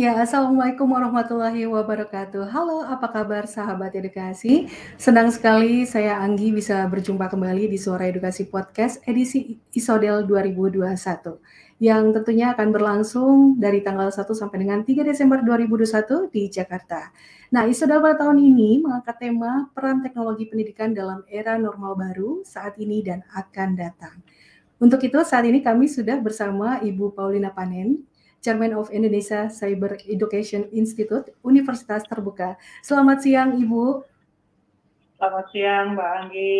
Ya, Assalamualaikum warahmatullahi wabarakatuh. Halo, apa kabar sahabat edukasi? Senang sekali saya Anggi bisa berjumpa kembali di Suara Edukasi Podcast edisi Isodel 2021 yang tentunya akan berlangsung dari tanggal 1 sampai dengan 3 Desember 2021 di Jakarta. Nah, Isodel pada tahun ini mengangkat tema peran teknologi pendidikan dalam era normal baru saat ini dan akan datang. Untuk itu, saat ini kami sudah bersama Ibu Paulina Panen, Chairman of Indonesia Cyber Education Institute, Universitas Terbuka. Selamat siang, Ibu. Selamat siang, Mbak Anggi.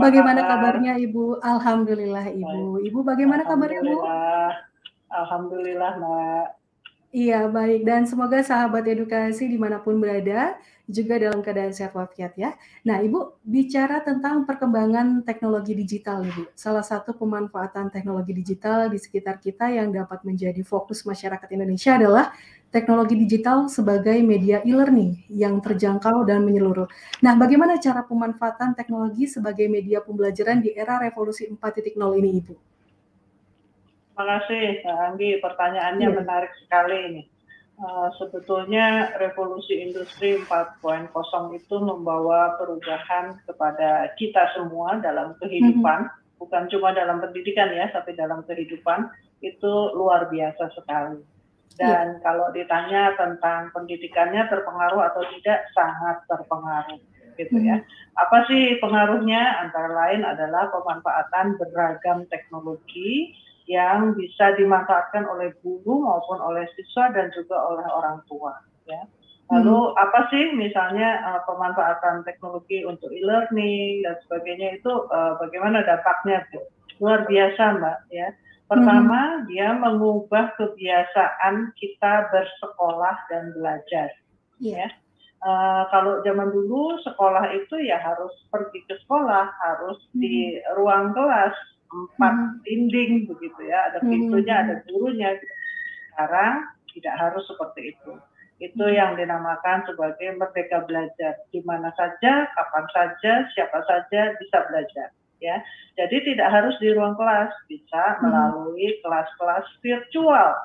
Bagaimana kabarnya, Ibu? Alhamdulillah, Ibu. Ibu, bagaimana kabarnya, Ibu? Alhamdulillah, Mbak. Iya, baik. Dan semoga sahabat edukasi di mana pun berada juga dalam keadaan sehat walafiat ya. Nah, Ibu bicara tentang perkembangan teknologi digital, Ibu. Salah satu pemanfaatan teknologi digital di sekitar kita yang dapat menjadi fokus masyarakat Indonesia adalah teknologi digital sebagai media e-learning yang terjangkau dan menyeluruh. Nah, bagaimana cara pemanfaatan teknologi sebagai media pembelajaran di era revolusi 4.0 ini, Ibu? Terima kasih, Mbak Anggi. Pertanyaannya ya. menarik sekali ini. Uh, sebetulnya revolusi industri 4.0 itu membawa perubahan kepada kita semua dalam kehidupan, mm-hmm. bukan cuma dalam pendidikan ya, tapi dalam kehidupan itu luar biasa sekali. Dan ya. kalau ditanya tentang pendidikannya terpengaruh atau tidak, sangat terpengaruh gitu ya. Hmm. Apa sih pengaruhnya? Antara lain adalah pemanfaatan beragam teknologi yang bisa dimanfaatkan oleh guru maupun oleh siswa dan juga oleh orang tua ya. Lalu hmm. apa sih misalnya uh, pemanfaatan teknologi untuk e-learning dan sebagainya itu uh, bagaimana dampaknya tuh? Luar biasa Mbak ya. Pertama hmm. dia mengubah kebiasaan kita bersekolah dan belajar yeah. ya. Uh, kalau zaman dulu sekolah itu ya harus pergi ke sekolah, harus hmm. di ruang kelas, empat hmm. dinding begitu ya, ada hmm. pintunya, ada gurunya. Sekarang tidak harus seperti itu. Itu hmm. yang dinamakan sebagai merdeka belajar. Di mana saja, kapan saja, siapa saja bisa belajar. Ya, jadi tidak harus di ruang kelas, bisa melalui kelas-kelas virtual.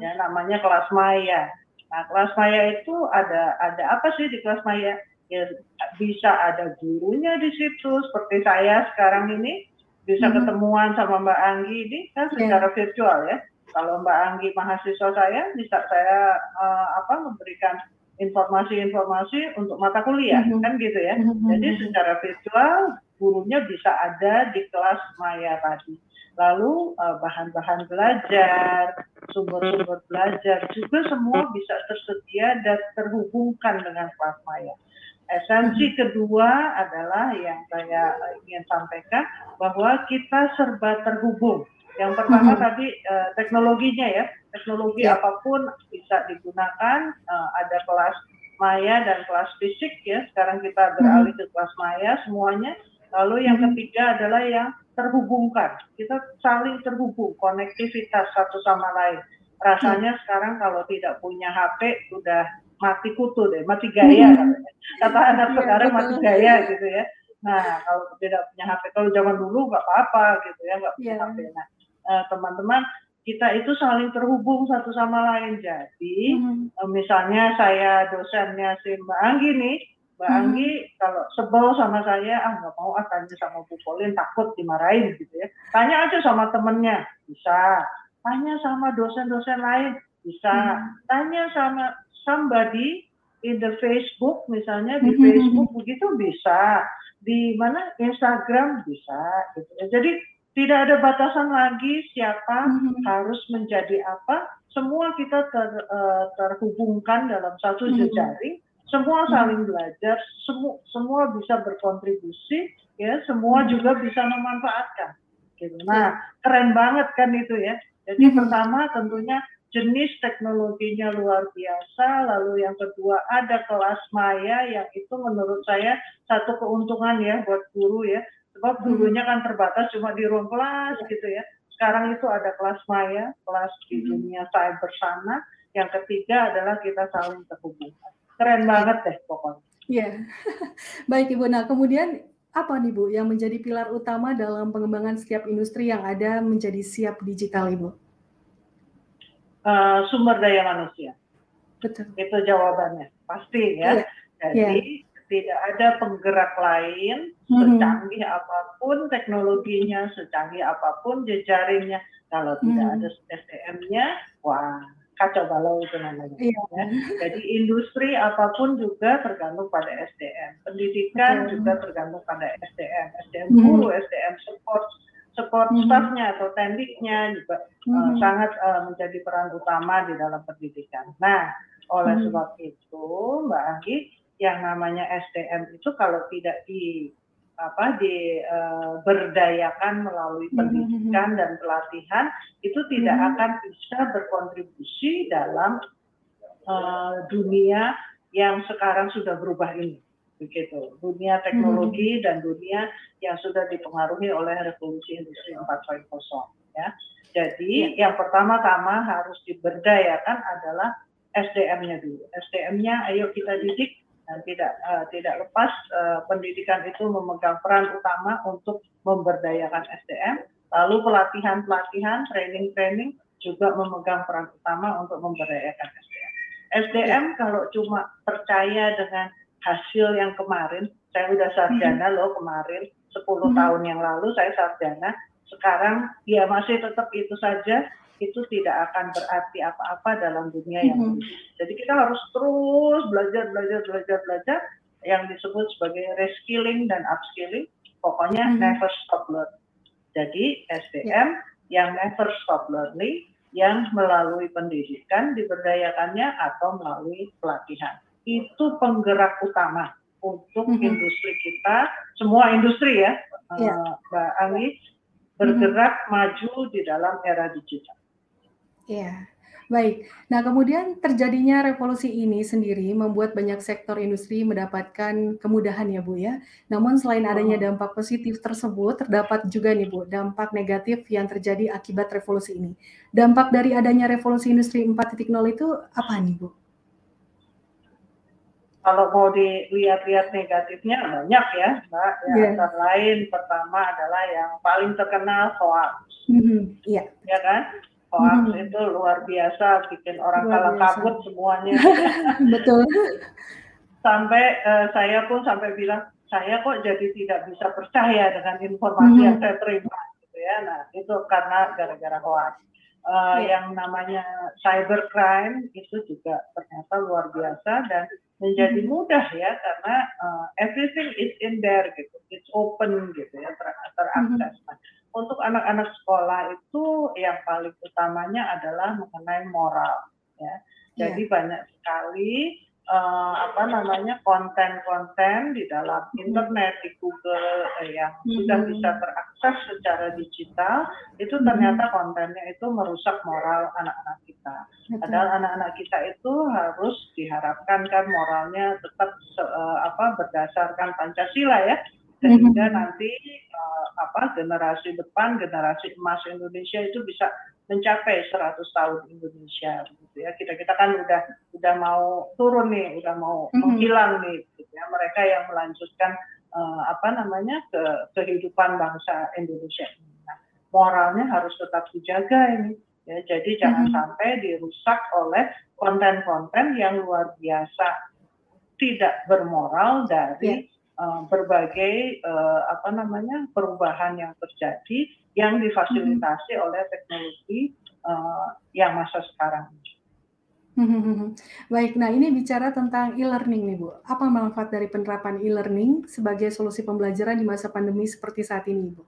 Ya, namanya kelas maya. Nah, kelas maya itu ada ada apa sih di kelas maya? Ya, bisa ada gurunya di situ, seperti saya sekarang ini bisa hmm. ketemuan sama Mbak Anggi ini kan iya. secara yeah. virtual ya. Kalau Mbak Anggi mahasiswa saya bisa saya uh, apa memberikan informasi-informasi untuk mata kuliah mm-hmm. kan gitu ya. Mm-hmm. Jadi secara virtual gurunya bisa ada di kelas maya tadi. Lalu uh, bahan-bahan belajar, sumber-sumber belajar juga semua bisa tersedia dan terhubungkan dengan kelas maya. Esensi kedua adalah yang saya ingin sampaikan bahwa kita serba terhubung. Yang pertama hmm. tadi uh, teknologinya ya, teknologi yeah. apa pun bisa digunakan. Uh, ada kelas maya dan kelas fisik ya. Sekarang kita beralih hmm. ke kelas maya semuanya. Lalu yang hmm. ketiga adalah yang terhubungkan. Kita saling terhubung, konektivitas satu sama lain. Rasanya hmm. sekarang kalau tidak punya HP sudah mati kutu deh, mati gaya katanya. Kata anak iya, sekarang mati gaya gitu ya. Nah, kalau tidak punya HP, kalau zaman dulu nggak apa-apa gitu ya, nggak punya yeah. HP. Nah, eh, teman-teman, kita itu saling terhubung satu sama lain. Jadi, mm-hmm. misalnya saya dosennya si Mbak Anggi nih, Mbak mm-hmm. Anggi kalau sebel sama saya, ah nggak mau ah tanya sama Bu Polin, takut dimarahin gitu ya. Tanya aja sama temennya, bisa. Tanya sama dosen-dosen lain, bisa. Mm-hmm. Tanya sama somebody in the Facebook misalnya di mm-hmm. Facebook begitu bisa. Di mana? Instagram bisa gitu. jadi tidak ada batasan lagi siapa mm-hmm. harus menjadi apa. Semua kita ter, uh, terhubungkan dalam satu mm-hmm. jejaring. Semua saling belajar. Semua semua bisa berkontribusi ya. Semua juga bisa memanfaatkan gitu. Nah keren banget kan itu ya. Jadi pertama tentunya jenis teknologinya luar biasa. Lalu yang kedua ada kelas maya yang itu menurut saya satu keuntungan ya buat guru ya. Sebab hmm. gurunya kan terbatas cuma di ruang kelas gitu ya. Sekarang itu ada kelas maya, kelas di hmm. dunia cyber sana. Yang ketiga adalah kita saling terhubung. Keren banget deh pokoknya. Iya, baik Ibu. Nah kemudian apa nih Bu yang menjadi pilar utama dalam pengembangan setiap industri yang ada menjadi siap digital Ibu? Uh, sumber daya manusia. Betul. Itu jawabannya, pasti ya. Yeah. Jadi yeah. tidak ada penggerak lain mm-hmm. secanggih apa pun teknologinya, secanggih apa pun jejaringnya, kalau mm-hmm. tidak ada SDM-nya, wah kacau balau itu namanya. Iya. Ya. Jadi industri apa pun juga tergantung pada SDM. Pendidikan okay. juga tergantung pada SDM. SDM mm-hmm. guru, SDM support, support mm-hmm. staffnya atau tekniknya juga mm-hmm. uh, sangat uh, menjadi peran utama di dalam pendidikan. Nah, oleh mm-hmm. sebab itu, Mbak Anggi, yang namanya SDM itu kalau tidak di apa diberdayakan uh, melalui hmm, hmm, hmm. pendidikan dan pelatihan itu tidak akan bisa berkontribusi dalam uh, dunia yang sekarang sudah berubah ini begitu. Dunia teknologi dan dunia yang sudah dipengaruhi oleh revolusi industri 4.0 ya. Jadi ya. yang pertama-tama harus diberdayakan adalah SDM-nya dulu. SDM-nya ayo kita didik dan tidak uh, tidak lepas uh, pendidikan itu memegang peran utama untuk memberdayakan SDM lalu pelatihan pelatihan training training juga memegang peran utama untuk memberdayakan SDM SDM ya. kalau cuma percaya dengan hasil yang kemarin saya udah sarjana hmm. loh kemarin 10 hmm. tahun yang lalu saya sarjana sekarang ya masih tetap itu saja itu tidak akan berarti apa-apa dalam dunia yang mm -hmm. Jadi kita harus terus belajar, belajar, belajar, belajar yang disebut sebagai reskilling dan upskilling. Pokoknya mm -hmm. never stop learning. Jadi SDM yeah. yang never stop learning yang melalui pendidikan diberdayakannya atau melalui pelatihan. Itu penggerak utama untuk mm -hmm. industri kita, semua industri ya, yeah. uh, Mbak Anggi, bergerak mm -hmm. maju di dalam era digital. Iya, baik. Nah, kemudian terjadinya revolusi ini sendiri membuat banyak sektor industri mendapatkan kemudahan ya, Bu, ya. Namun selain adanya dampak positif tersebut, terdapat juga nih, Bu, dampak negatif yang terjadi akibat revolusi ini. Dampak dari adanya revolusi industri 4.0 itu apa nih, Bu? Kalau mau dilihat-lihat negatifnya banyak ya, Mbak. Ya, yeah. antara lain pertama adalah yang paling terkenal hoax. Mm -hmm. Yeah. Ya kan? hoax hmm. itu luar biasa bikin orang kalah kabut semuanya betul sampai uh, saya pun sampai bilang saya kok jadi tidak bisa percaya dengan informasi hmm. yang saya terima gitu ya nah itu karena gara-gara hoax uh, eh, yeah. yang namanya cybercrime itu juga ternyata luar biasa dan menjadi hmm. mudah ya karena uh, everything is in there gitu it's open gitu ya ter terakses hmm. nah, untuk anak-anak sekolah itu yang paling utamanya adalah mengenai moral ya. Jadi yeah. banyak sekali uh, apa namanya konten-konten di dalam internet di Google eh, yang mm-hmm. sudah bisa terakses secara digital itu ternyata kontennya itu merusak moral anak-anak kita. Padahal anak-anak kita itu harus diharapkan kan moralnya tetap uh, apa berdasarkan Pancasila ya sehingga mm-hmm. nanti uh, apa generasi depan generasi emas Indonesia itu bisa mencapai 100 tahun Indonesia gitu ya. Kita kita kan udah udah mau turun nih udah mau mm-hmm. menghilang nih gitu ya. Mereka yang melanjutkan uh, apa namanya ke kehidupan bangsa Indonesia nah, moralnya harus tetap dijaga ini ya. Jadi jangan mm-hmm. sampai dirusak oleh konten-konten yang luar biasa. Tidak bermoral dari yeah uh, berbagai uh, apa namanya perubahan yang terjadi yang difasilitasi hmm. oleh teknologi uh, yang masa sekarang. Baik, nah ini bicara tentang e-learning nih Bu. Apa manfaat dari penerapan e-learning sebagai solusi pembelajaran di masa pandemi seperti saat ini Bu?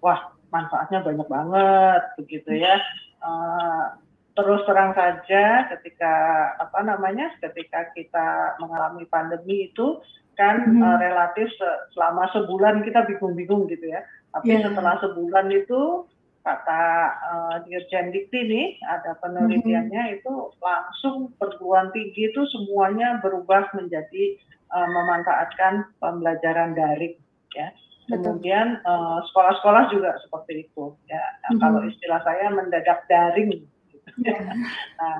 Wah, manfaatnya banyak banget begitu ya. Uh, terus terang saja ketika apa namanya ketika kita mengalami pandemi itu kan mm -hmm. uh, relatif selama sebulan kita bingung-bingung gitu ya. Tapi yeah. setelah sebulan itu kata uh, Dirjen Dikti nih ada penelitiannya mm -hmm. itu langsung perguruan tinggi itu semuanya berubah menjadi uh, memanfaatkan pembelajaran daring ya. Kemudian sekolah-sekolah uh, juga seperti itu ya. Nah, mm -hmm. Kalau istilah saya mendadak daring. Nah,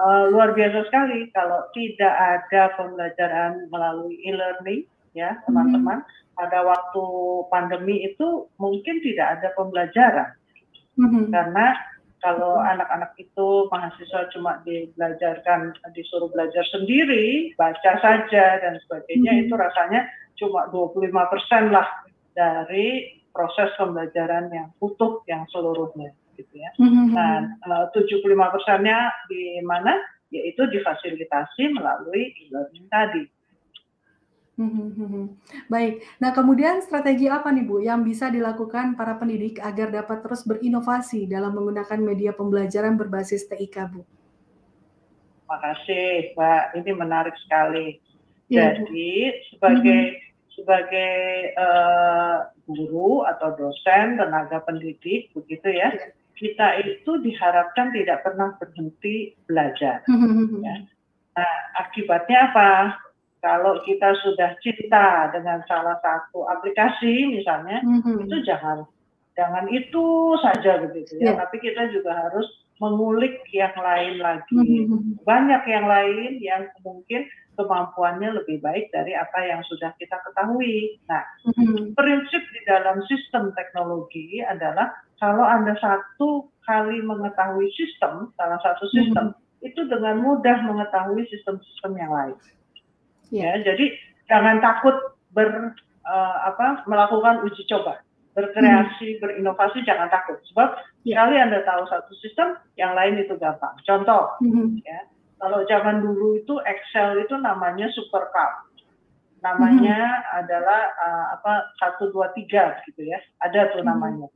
uh, luar biasa sekali kalau tidak ada pembelajaran melalui e-learning ya mhm. teman-teman mm-hmm. pada waktu pandemi itu mungkin tidak ada pembelajaran mm-hmm. karena kalau anak-anak itu mahasiswa cuma dibelajarkan disuruh belajar sendiri, baca saja dan sebagainya hmm. itu rasanya cuma 25% lah dari proses pembelajaran yang utuh yang seluruhnya gitu ya. Hmm. Nah, 75 persennya di mana? Yaitu difasilitasi melalui e-learning tadi. Hmm, Baik. Nah, kemudian strategi apa nih Bu yang bisa dilakukan para pendidik agar dapat terus berinovasi dalam menggunakan media pembelajaran berbasis TIK, Bu? Makasih, Mbak. Ini menarik sekali. Ya, Jadi, Bu. sebagai hmm sebagai uh, guru atau dosen, tenaga pendidik, begitu ya, ya, kita itu diharapkan tidak pernah berhenti belajar. ya. Nah, akibatnya apa? kalau kita sudah cinta dengan salah satu aplikasi misalnya mm-hmm. itu jangan jangan itu saja begitu ya yeah. tapi kita juga harus mengulik yang lain lagi mm-hmm. banyak yang lain yang mungkin kemampuannya lebih baik dari apa yang sudah kita ketahui nah mm-hmm. prinsip di dalam sistem teknologi adalah kalau anda satu kali mengetahui sistem salah satu sistem mm-hmm. itu dengan mudah mengetahui sistem-sistem yang lain Ya, jadi jangan takut ber uh, apa melakukan uji coba, berkreasi, hmm. berinovasi jangan takut. Sebab ya. sekali Anda tahu satu sistem, yang lain itu gampang. Contoh, hmm. ya, kalau zaman dulu itu Excel itu namanya supercalc. Namanya hmm. adalah uh, apa satu dua tiga gitu ya. Ada tuh hmm. namanya.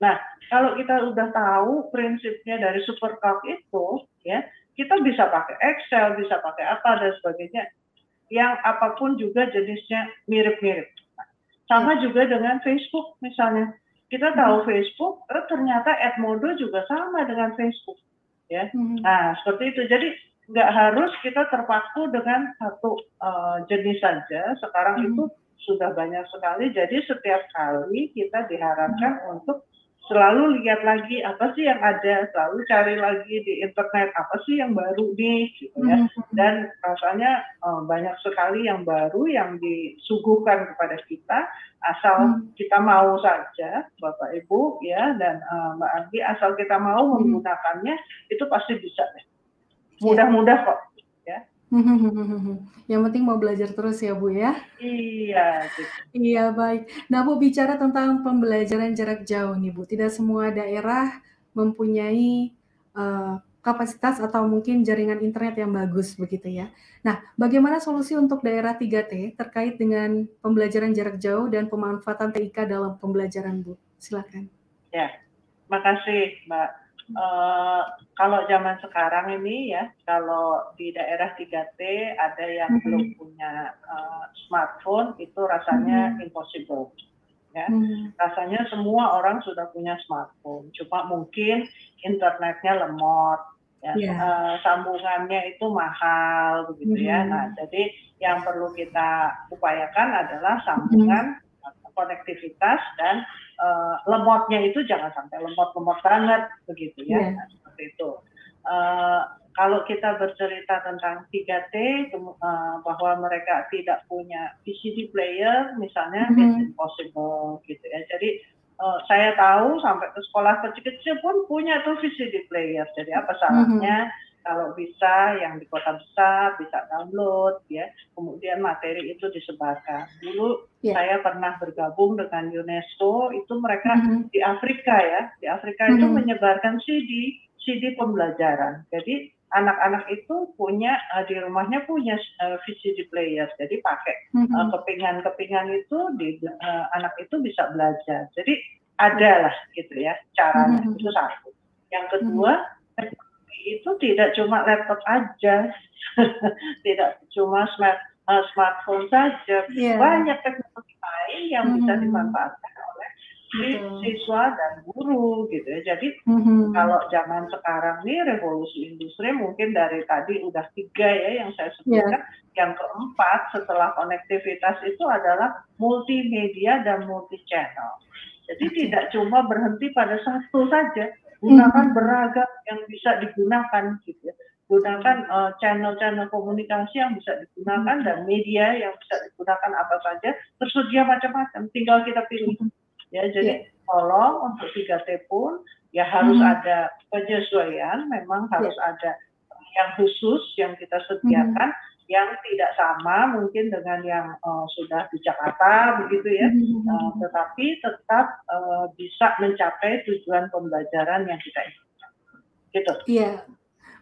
Nah, kalau kita udah tahu prinsipnya dari supercalc itu, ya, kita bisa pakai Excel, bisa pakai apa dan sebagainya yang apa pun juga jenisnya mirip-mirip. Sama hmm. juga dengan Facebook misalnya. Kita tahu hmm. Facebook, eh, ternyata Edmodo juga sama dengan Facebook. ya. Hmm. Nah, seperti itu. Jadi nggak harus kita terpaku dengan satu uh, jenis saja. Sekarang hmm. itu sudah banyak sekali. Jadi setiap kali kita diharapkan hmm. untuk selalu lihat lagi apa sih yang ada, selalu cari lagi di internet apa sih yang baru nih, gitu ya. Mm-hmm. Dan rasanya uh, banyak sekali yang baru yang disuguhkan kepada kita, asal hmm. kita mau saja, Bapak Ibu ya, dan uh, Mbak Anggi, asal kita mau hmm. menggunakannya, itu pasti bisa. Iya. Mudah-mudah kok Yang penting mau belajar terus ya, Bu, ya? Iya, gitu. Iya, baik. Nah, Bu, bicara tentang pembelajaran jarak jauh nih, Bu. Tidak semua daerah mempunyai uh, kapasitas atau mungkin jaringan internet yang bagus begitu ya. Nah, bagaimana solusi untuk daerah 3T terkait dengan pembelajaran jarak jauh dan pemanfaatan TIK dalam pembelajaran, Bu? Silakan. Ya, makasih, Mbak. Uh, kalau zaman sekarang ini ya, kalau di daerah 3T ada yang mm-hmm. belum punya uh, smartphone itu rasanya mm-hmm. impossible. Ya, mm-hmm. rasanya semua orang sudah punya smartphone, cuma mungkin internetnya lemot, ya, yeah. Iya. uh, sambungannya itu mahal begitu mm-hmm. ya. Nah, jadi yang perlu kita upayakan adalah sambungan mm-hmm. konektivitas dan uh, lemotnya itu jangan sampai lemot-lemot banget begitu ya yeah. nah, seperti itu. Uh, kalau kita bercerita tentang 3T uh, bahwa mereka tidak punya VCD player misalnya mm -hmm. it's impossible gitu ya. Jadi uh, saya tahu sampai ke sekolah kecil-kecil pun punya tuh VCD player. Jadi apa salahnya mm -hmm kalau bisa yang di kota besar bisa download ya kemudian materi itu disebarkan dulu yeah. saya pernah bergabung dengan UNESCO itu mereka mm -hmm. di Afrika ya di Afrika mm -hmm. itu mm-hmm. menyebarkan CD CD pembelajaran jadi anak-anak itu punya uh, di rumahnya punya uh, VCD player jadi pakai mm -hmm. uh, kepingan-kepingan itu di uh, anak itu bisa belajar jadi ada lah gitu ya caranya mm -hmm. itu satu yang kedua mm -hmm itu tidak cuma laptop aja, tidak cuma smart uh, smartphone saja, yeah. banyak teknologi lain yang mm -hmm. bisa dimanfaatkan oleh mm-hmm. siswa dan guru gitu ya. Jadi mm-hmm. kalau zaman sekarang nih revolusi industri mungkin dari tadi udah tiga ya yang saya sebutkan. Yeah. Yang keempat setelah konektivitas itu adalah multimedia dan multi channel. Jadi tidak cuma berhenti pada satu saja, gunakan hmm. beragam yang bisa digunakan gitu ya gunakan uh, channel-channel komunikasi yang bisa digunakan hmm. dan media yang bisa digunakan apa saja tersedia macam-macam tinggal kita pilih hmm. ya jadi yeah. tolong untuk 3T pun Ya harus hmm. ada penyesuaian, memang harus yeah. ada yang khusus yang kita sediakan hmm. Yang tidak sama mungkin dengan yang uh, sudah di Jakarta begitu ya, uh, tetapi tetap uh, bisa mencapai tujuan pembelajaran yang kita inginkan. Gitu. Iya,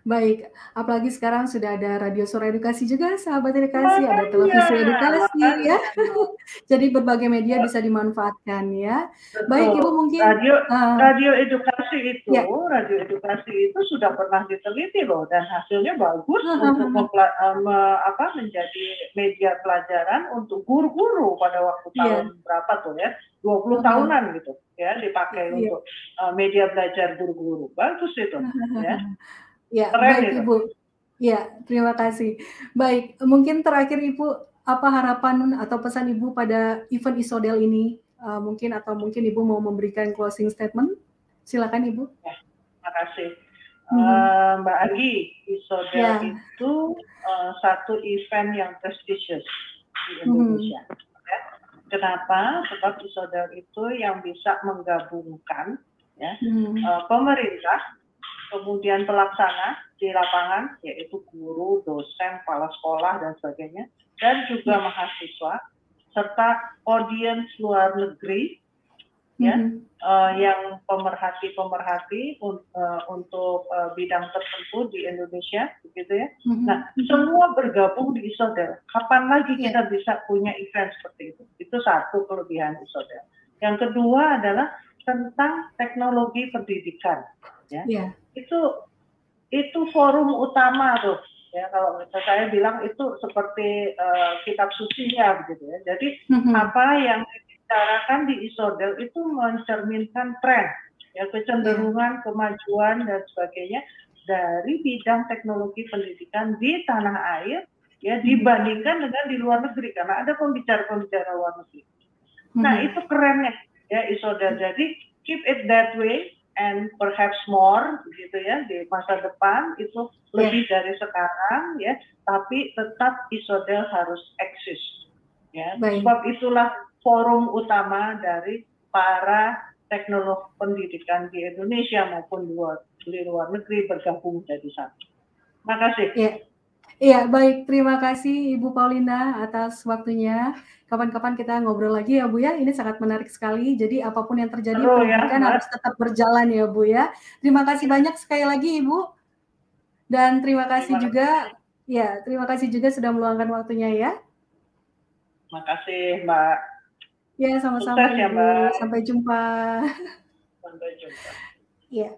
Baik, apalagi sekarang sudah ada radio suara edukasi juga, sahabat edukasi, ada televisi edukasi ya. Jadi berbagai media bisa dimanfaatkan ya. Betul. Baik, Ibu mungkin radio uh, radio edukasi itu, ya. radio edukasi itu sudah pernah diteliti loh dan hasilnya bagus uh, untuk mempla, uh, apa menjadi media pelajaran untuk guru-guru pada waktu iya. tahun yeah. berapa tuh ya? 20 uh, tahunan gitu ya dipakai yeah. untuk uh, media belajar guru-guru. Bagus itu ya. Ya, Keren baik itu. Ibu. Ya, terima kasih. Baik, mungkin terakhir Ibu, apa harapan atau pesan Ibu pada event Isodel ini? Uh, mungkin atau mungkin Ibu mau memberikan closing statement? Silakan Ibu. Ya, terima kasih. Hmm. Uh, Mbak Agi, Isodel ya. itu uh, satu event yang prestisius di hmm. Indonesia. Hmm. Ya. Kenapa? Sebab Isodel itu yang bisa menggabungkan ya, hmm. uh, pemerintah kemudian pelaksana di lapangan yaitu guru, dosen, kepala sekolah dan sebagainya, dan juga mahasiswa serta audiens luar negeri ya mm-hmm. uh, yang pemerhati-pemerhati un, uh, untuk uh, bidang tertentu di Indonesia begitu ya. Mm-hmm. Nah, semua bergabung di Isodel. Kapan lagi yeah. kita bisa punya event seperti itu? Itu satu kelebihan Isodel. Yang kedua adalah tentang teknologi pendidikan ya. Yeah itu itu forum utama tuh ya kalau saya bilang itu seperti uh, kitab sucinya begitu ya jadi mm-hmm. apa yang dibicarakan di isodel itu mencerminkan tren ya kecenderungan kemajuan dan sebagainya dari bidang teknologi pendidikan di tanah air ya mm-hmm. dibandingkan dengan di luar negeri karena ada pembicara-pembicara luar negeri. Nah itu kerennya ya isodel jadi keep it that way and perhaps more gitu ya di masa depan itu lebih yeah. dari sekarang ya tapi tetap isodel harus eksis ya Baik. sebab itulah forum utama dari para teknolog pendidikan di Indonesia maupun luar di luar negeri bergabung jadi satu. Makasih. Yeah. Iya, baik. Terima kasih Ibu Paulina atas waktunya. Kapan-kapan kita ngobrol lagi ya Bu ya. Ini sangat menarik sekali. Jadi apa pun yang terjadi oh, pendidikan ya, harus tetap berjalan ya Bu ya. Terima kasih banyak sekali lagi Ibu. Dan terima kasih terima juga ya, terima kasih juga sudah meluangkan waktunya ya. Terima kasih Mbak. Ya, sama-sama ya, Mbak. Sampai jumpa. Sampai jumpa. Ya.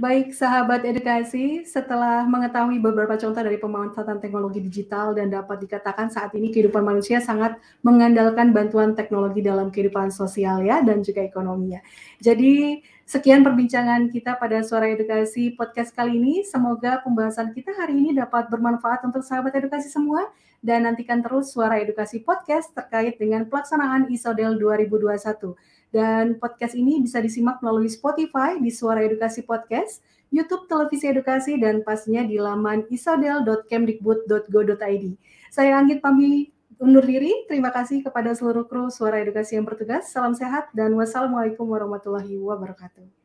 Baik, sahabat edukasi, setelah mengetahui beberapa contoh dari pemanfaatan teknologi digital dan dapat dikatakan saat ini kehidupan manusia sangat mengandalkan bantuan teknologi dalam kehidupan sosial ya dan juga ekonominya. Jadi, sekian perbincangan kita pada Suara Edukasi podcast kali ini. Semoga pembahasan kita hari ini dapat bermanfaat untuk sahabat edukasi semua dan nantikan terus Suara Edukasi podcast terkait dengan pelaksanaan ISODEL 2021. Dan podcast ini bisa disimak melalui Spotify di Suara Edukasi Podcast, YouTube Televisi Edukasi, dan pastinya di laman isodel.kemdikbud.go.id. Saya Anggit Pambi undur diri. Terima kasih kepada seluruh kru Suara Edukasi yang bertugas. Salam sehat dan wassalamualaikum warahmatullahi wabarakatuh.